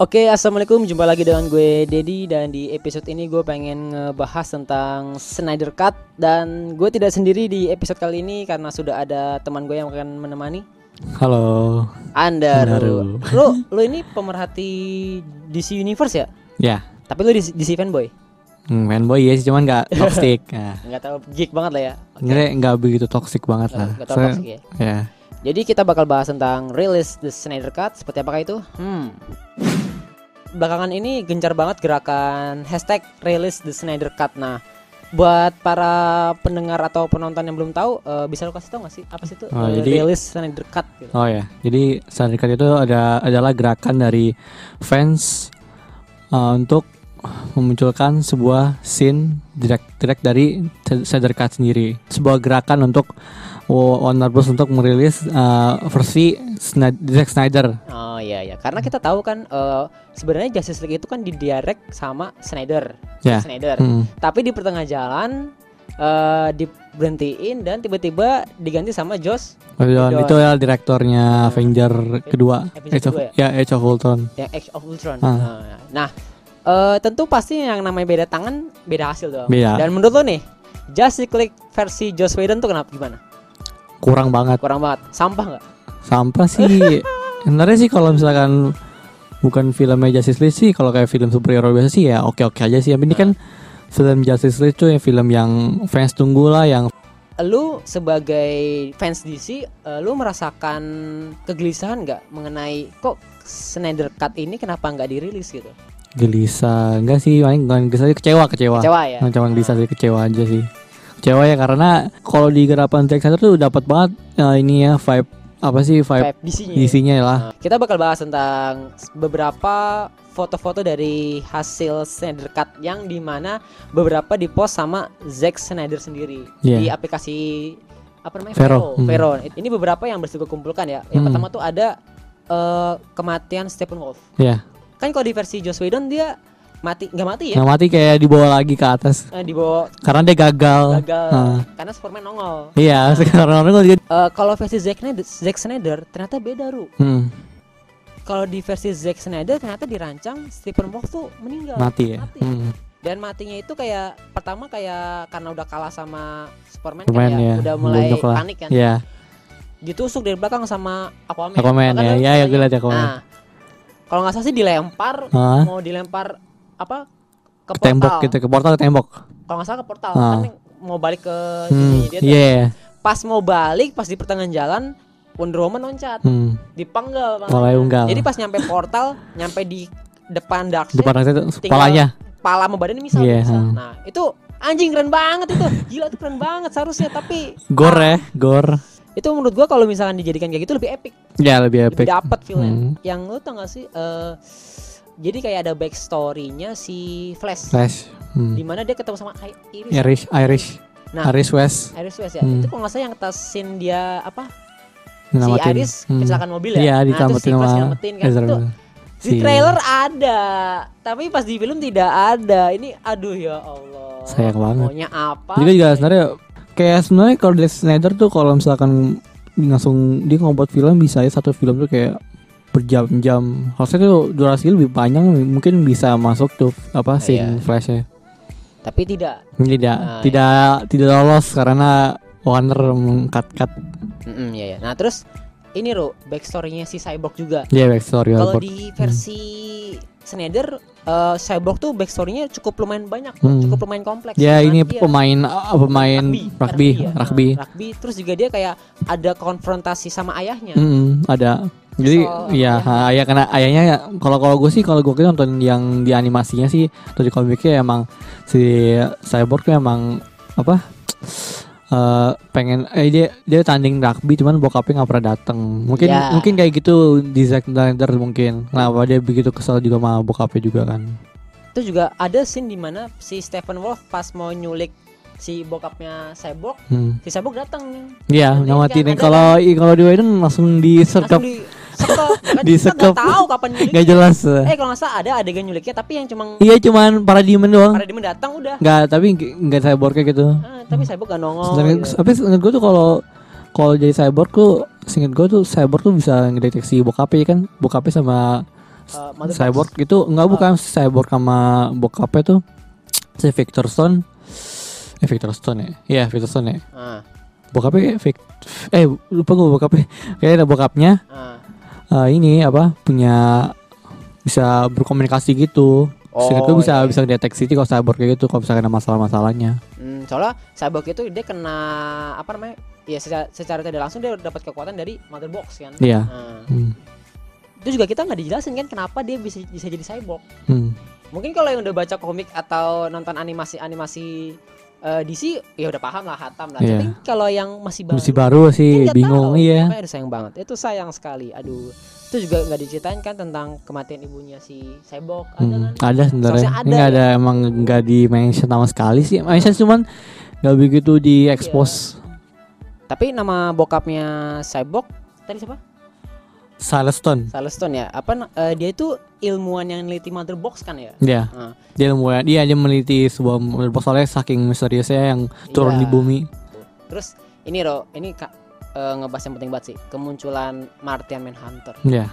Oke, assalamualaikum. Jumpa lagi dengan gue Dedi dan di episode ini gue pengen ngebahas tentang Snyder Cut dan gue tidak sendiri di episode kali ini karena sudah ada teman gue yang akan menemani. Halo. Anda, Baru. lu, lu ini pemerhati DC Universe ya? Ya. Tapi lu DC, DC fanboy? Hmm, fanboy ya sih cuman nggak toxic. Nah, Nggak tahu geek banget lah ya. Oke. Nggak nggak begitu toxic banget Nggak- lah. nggak tahu Soalnya- toxic ya. ya. Jadi kita bakal bahas tentang release the Snyder Cut Seperti apakah itu? Hmm Belakangan ini gencar banget gerakan Hashtag release the Snyder Cut Nah Buat para pendengar atau penonton yang belum tahu eh, Bisa lu kasih tau gak sih? Apa sih itu Oh, eh, jadi- release Snyder Cut gitu? Oh ya. Jadi Snyder Cut itu ada adalah gerakan dari fans uh, untuk memunculkan sebuah scene direct direct dari Snyder Cut sendiri. Sebuah gerakan untuk Warner Bros untuk merilis uh, versi Zack Snyder. Oh iya iya Karena kita tahu kan eh, Sebenarnya Justice League itu kan didirect sama Snyder Ya. Snyder Hmm. Tapi di pertengah jalan eh diberhentiin dan tiba-tiba diganti sama Josh Whedon, itu ya direktornya Avenger kedua, Avenger Age of, kedua ya Age of Ultron. yang Age of Ultron. Ah. Nah, eh, tentu pasti yang namanya beda tangan, beda hasil dong. Beda. Dan menurut lo nih, Justice League versi Joss Whedon tuh kenapa gimana? Kurang banget. Kurang banget, sampah nggak? Sampah sih. Sebenarnya sih kalau misalkan bukan filmnya Justice League sih, kalau kayak film superhero biasa sih ya oke-oke aja sih. Tapi ini kan film Justice League tuh ya film yang fans tunggu lah, yang Lu sebagai fans DC, eh, lu merasakan kegelisahan nggak mengenai kok Snyder Cut ini kenapa nggak dirilis gitu? gelisah. Enggak sih, paling bukan gelisah kecewa, kecewa. Kecewa ya? Nah, Cuma gelisah sih kecewa aja sih. Kecewa ya karena kalau di gerapan Zack Snyder tuh dapat banget eh, ini ya vibe apa sih vibe Vibe DC-nya. ya? isinya lah. Nah, kita bakal bahas tentang beberapa foto-foto dari hasil Snyder Cut yang di mana beberapa dipost sama Zack Snyder sendiri Iya. di aplikasi apa namanya Vero, Vero. hmm. Vero. Ini beberapa yang berhasil gue kumpulkan ya. Yang Hmm. pertama tuh ada eh, kematian Stephen Wolf. Ya, Kan kalau di versi Joss Whedon dia mati nggak mati ya? nggak mati kayak dibawa lagi ke atas Eh, dibawa karena dia gagal. gagal Ah. karena Superman nongol. Iya, sekarang orang juga Eh, kalau versi Zack Snyder, Zack Snyder ternyata beda ru. hmm, Kalau di versi Zack Snyder ternyata dirancang Stephen Wolf tuh meninggal. mati ya. Mati. Hmm. Dan matinya itu kayak pertama kayak karena udah kalah sama Superman, Superman kan ya, ya, udah mulai panik kan. Iya, Ditusuk dari belakang sama Aquaman. Aquaman ya, ya, ya gue liat Aquaman. Nah, kalau nggak salah sih dilempar, Hah? mau dilempar apa ke, Ke tembok gitu, ke portal ke tembok. Kalau nggak salah ke portal, Ah. kan mau balik ke Hmm, sini dia tuh. iya. Pas mau balik, pas di pertengahan jalan, Wonder Woman loncat, Hmm. dipenggal. Kepalanya unggal. Jadi pas nyampe portal, nyampe di depan Darkseid, Depan itu tinggal kepalanya. Pala sama badannya misal, Iya, misal. hmm. Nah, itu anjing keren banget itu. Gila tuh keren banget seharusnya tapi Gor ah, ya, gor. Itu menurut gua kalau misalkan dijadikan kayak gitu lebih epic, Ya lebih lebih epic. dapat feelnya. Hmm. Yang lu tau gak sih eh jadi kayak ada backstory-nya si Flash. Flash. Hmm. Di mana dia ketemu sama I- Iris. Irish, Irish, Nah. Irish West. Iris West ya. Hmm. Itu kalau nggak salah yang scene dia apa? Nyelamatin. Si Iris Hmm. kecelakaan mobil ya. Iya, nah, diselamatin si Flash sama nyelamatin kan. Itu Miller. di Si- trailer ada, tapi pas di film tidak ada. Ini aduh ya Allah. Sayang banget. Maunya apa? Jadi juga sebenarnya kayak sebenarnya kalau Zack Snyder tuh kalau misalkan langsung dia ngebuat film bisa ya satu film tuh kayak berjam-jam. Harusnya tuh durasi lebih panjang mungkin bisa masuk tuh apa scene iya. flashnya. Tapi tidak. Tidak Ah, tidak tidak lolos karena Warner mengkat-kat Mm-mm, iya, iya. Nah terus ini Ro, backstory-nya si Cyborg juga. dia backstory Kalau di versi Snyder, eh, Cyborg tuh backstory-nya cukup lumayan banyak, Hmm. cukup lumayan kompleks. Ya Cuman ini dia- pemain ah, pemain rugby ya. rugby. Nah, rugby. Terus juga dia kayak ada konfrontasi sama ayahnya. Mm, ada. Jadi Soal ya ayah. ayah karena ayahnya ya, kalau kalau gue sih kalau gue nonton yang di animasinya sih atau di komiknya emang si cyborg emang apa eh pengen eh dia dia tanding rugby cuman bokapnya nggak pernah dateng mungkin Ya. mungkin kayak gitu di Zack Snyder mungkin kenapa dia begitu kesal juga sama bokapnya juga kan Itu juga ada scene di mana si Stephen Wolf pas mau nyulik si bokapnya Cyborg, hmm. si Cyborg datang. Iya, Kan, nyamatin kan, kalau i- kalau di Whedon langsung diserkap Langsung di sekep. Kan kita nggak tahu kapan nyuliknya. nggak jelas. Eh kalau nggak salah ada adegan nyuliknya tapi yang cuma Iya cuman paradigmen doang. pada dia datang udah. Nggak tapi nggak- nggak cyborg kayak gitu. Ah, tapi Cyborg gak nongol. Gitu. tapi seingat gue tuh kalau kalau jadi cyborg tuh seingat gue tuh cyborg tuh bisa ngedeteksi bokapnya kan bokapnya sama uh. Cyborg itu enggak Oh. bukan Cyborg sama bokapnya tuh si Victor Stone. Eh Victor Stone ya? Iya Victor Stone ya. Ah, Bokapnya Vic- eh lupa gue bokapnya. Kayaknya ada bokapnya ah. Eh, ini apa punya bisa berkomunikasi gitu. Sehingga Oh, bisa iya, iya. bisa deteksi sih kalau cyborg kayak gitu kalau misalkan ada masalah-masalahnya. Hmm, soalnya cyborg itu dia kena apa namanya? Ya secara, secara tidak langsung dia dapat kekuatan dari mother box kan. Iya. Nah, Hmm. itu juga kita nggak dijelasin kan kenapa dia bisa bisa jadi cyborg. Hmm. Mungkin kalau yang udah baca komik atau nonton animasi-animasi eh, DC ya udah paham lah hatam lah. Iya. Tapi kalau yang masih baru, Masih baru sih nggak bingung tahu. iya. Makanya aduh, sayang banget. Itu sayang sekali. Aduh. Itu juga nggak diceritain kan tentang kematian ibunya si cyborg ada Hmm, kan? ada sebenarnya. Ini ada ya. emang nggak di mention sama sekali sih. Mention cuman nggak begitu di expose. Tapi nama bokapnya cyborg tadi siapa? Silestone. Salestone ya. Apa eh, dia itu ilmuwan yang neliti mother box kan ya? Ya, Nah, dia ilmuwan. Dia dia meneliti sebuah box soalnya saking misteriusnya yang turun Iya. di bumi. terus ini Ro, ini Kak eh, ngebahas yang penting banget sih, kemunculan Martian Manhunter. Ya.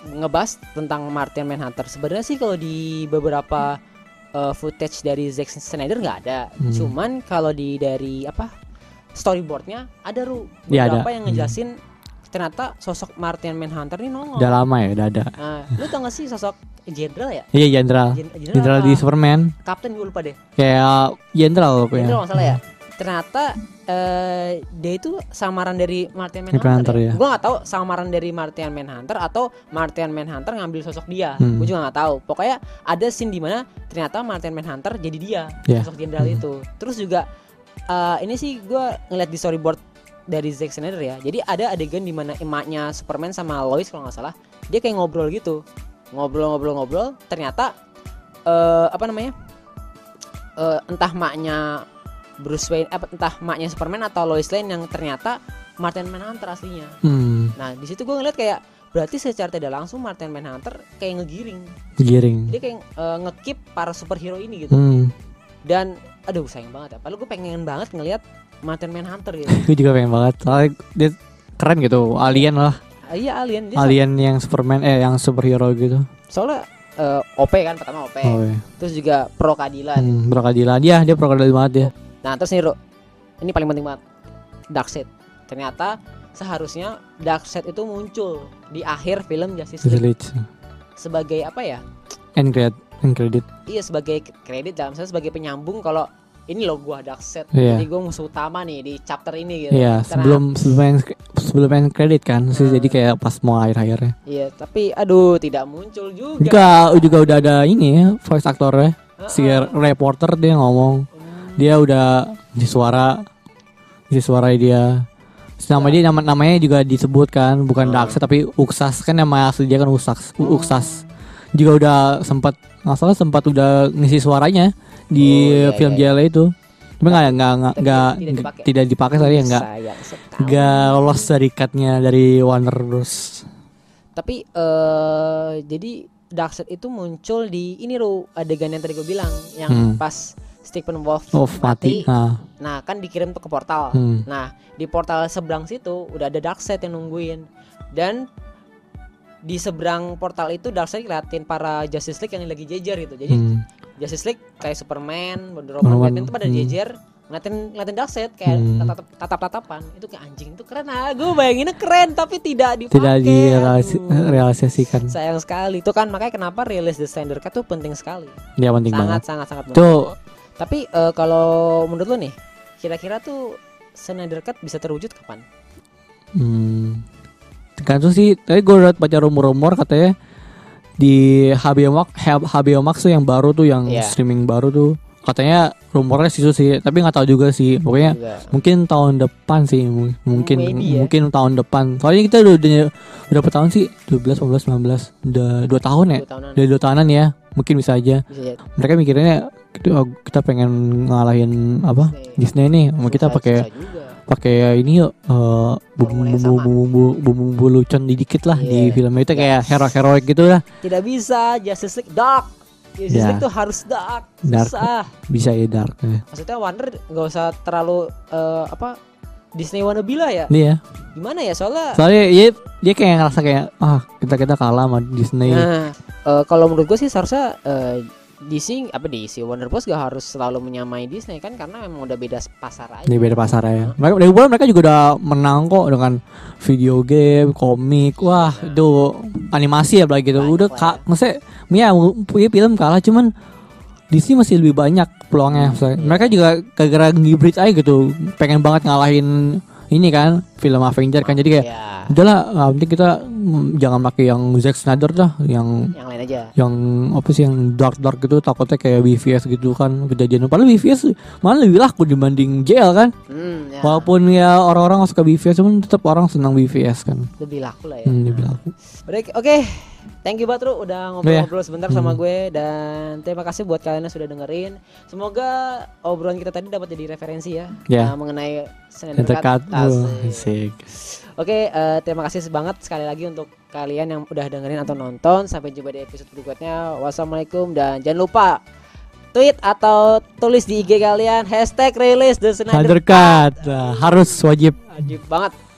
Ngebahas tentang Martian Manhunter. Sebenarnya sih kalau di beberapa eh, footage dari Zack Snyder nggak ada. Hmm. Cuman kalau di dari apa storyboardnya ada Ru Iya, ada. beberapa yang ngejelasin ternyata sosok Martian Manhunter ini nongol. Udah lama ya, udah ada. Nah, lu tau gak sih sosok jenderal ya? Iya, jenderal. Jenderal di? Superman Kapten gue lupa deh. kayak jenderal pokoknya. Jenderal masalah ya. Ternyata eh, dia itu samaran dari Martian Manhunter, Manhunter. ya. ya. Gue nggak tahu samaran dari Martian Manhunter atau Martian Manhunter ngambil sosok dia. Hmm. Gue juga nggak tahu. Pokoknya ada scene di mana ternyata Martian Manhunter jadi dia, Ya. sosok jenderal Hmm. itu. Terus juga eh, ini sih gue ngeliat di storyboard dari Zack Snyder ya. Jadi ada adegan di mana emaknya Superman sama Lois kalau nggak salah, dia kayak ngobrol gitu, ngobrol-ngobrol-ngobrol. Ternyata eh, apa namanya? Eh, entah maknya Bruce Wayne, apa entah maknya Superman atau Lois Lane yang ternyata Martian Manhunter aslinya. Hmm, Nah di situ gue ngeliat kayak berarti secara tidak langsung Martian Manhunter kayak ngegiring, giring. dia kayak eh, ngekip para superhero ini gitu. Hmm, Dan aduh sayang banget ya. Padahal gue pengen banget ngelihat Martian Manhunter gitu. gue juga pengen banget. Soalnya dia keren gitu, alien lah. Ah, iya alien dia Alien yang Superman eh yang superhero gitu. soalnya eh, OP kan pertama OP. Oh, iya. Terus juga pro keadilan. Hmm, berkeadilan. Dia dia berkeadilan banget ya. Nah terus nih Ro, ini paling penting banget Darkseid Ternyata seharusnya Darkseid itu muncul di akhir film Justice League Village. Sebagai apa ya End credit, end credit. Iya sebagai kredit dalam saya sebagai penyambung kalau ini loh gua Darkseid Iya. Jadi gua musuh utama nih di chapter ini gitu Iya, Karena- sebelum sebelum end, sebelum end credit kan. Hmm. Jadi kayak pas mau akhir-akhirnya. Iya tapi aduh tidak muncul juga Juga juga udah ada ini ya, voice aktornya. Si Heeh. reporter dia ngomong. Hmm, Dia udah di suara di suara dia. Nama dia nama namanya juga disebutkan bukan Oh. Darkseid tapi Uksas kan nama asli dia kan Uksas. Oh. Uksas. Juga udah sempat nggak salah sempat udah ngisi suaranya di Oh, iya, film iya, JLA itu. Tapi nggak nggak nggak tidak dipakai. tidak dipakai tadi ya nggak nggak lolos dari cutnya dari Warner Bros. Tapi eh jadi Darkseid itu muncul di ini loh adegan yang tadi gue bilang yang Hmm. pas Stephen Wolf Oh mati. Nah, Nah kan dikirim tuh ke portal. hmm. Nah di portal seberang situ udah ada Darkseid yang nungguin dan di seberang portal itu Darkseid ngeliatin para Justice League yang lagi jejer gitu. Jadi Hmm. Justice League kayak Superman, Wonder Woman, Batman itu pada hmm. jejer ngeliatin ngeliatin Darkseid kayak Hmm. tatap tatap tatapan itu kayak anjing itu keren ah gue bayanginnya keren tapi tidak dipakai tidak direalisasikan. Realisasikan. sayang sekali itu kan makanya kenapa rilis the standard cut tuh penting sekali Dia penting sangat banget. sangat sangat penting Tuh tapi eh, kalau menurut lo nih kira-kira tuh Snyder Cut bisa terwujud kapan Hmm. Tergantung sih. Tadi gue udah baca rumor-rumor katanya di HBO Max, HBO Max tuh yang baru tuh yang Iya. streaming baru tuh katanya rumornya sih sih. Tapi nggak tahu juga sih. Pokoknya Juga. mungkin tahun depan sih mu- mungkin Maybe ya. mungkin tahun depan. Soalnya kita udah udah berapa tahun sih? 12, 15, 19. Udah 2 tahun ya? dua Udah 2 tahunan ya. Mungkin bisa aja. bisa Mereka mikirnya kita, pengen ngalahin apa? Disney nih. Sama kita Susah- pakai ini yuk eh, Formula yang bumbu sama. bumbu bumbu bumbu lucon dikit lah di Iya. film itu kayak hero heroik gitu lah tidak bisa Justice League dark Justice Ya. League tuh harus dark Dark. susah bisa ya dark ya. maksudnya Warner nggak usah terlalu eh, apa Disney wannabe lah ya. Iya. Gimana ya soalnya Soalnya dia dia kayak ngerasa kayak ah kita kita kalah sama Disney. Nah, eh, kalau menurut gue sih seharusnya eh, DC apa DC Warner Bros gak harus selalu menyamai Disney kan karena memang udah beda pasar aja. Ini beda pasar ya. Mereka dari bulan mereka juga udah menang kok dengan video game, komik, wah itu animasi ya lagi gitu. Banyak Udah kak, maksudnya ya punya film kalah cuman DC masih lebih banyak peluangnya. Maksudnya. Mereka juga gara-gara ngibrit aja gitu, pengen banget ngalahin ini kan film Avenger kan jadi kayak Ya, udahlah ah, penting kita mm, jangan pakai yang Zack Snyder dah yang yang lain aja. yang apa sih yang dark dark gitu takutnya kayak BVS gitu kan kejadian padahal BVS malah lebih laku dibanding JL kan Hmm, ya, walaupun ya orang-orang nggak suka BVS cuman tetap orang senang BVS kan lebih laku lah ya. hmm, lebih laku Oke, oke. Thank you banget Ru udah ngobrol-ngobrol sebentar sama Hmm. gue dan terima kasih buat kalian yang sudah dengerin. Semoga obrolan kita tadi dapat jadi referensi ya Ya. uh, mengenai Snyder dekat Cut. Asik. Oke, eh, terima kasih banget sekali lagi untuk kalian yang udah dengerin atau nonton. Sampai jumpa di episode berikutnya. Wassalamualaikum dan jangan lupa tweet atau tulis di IG kalian hashtag release the Snyder Cut harus wajib Wajib banget.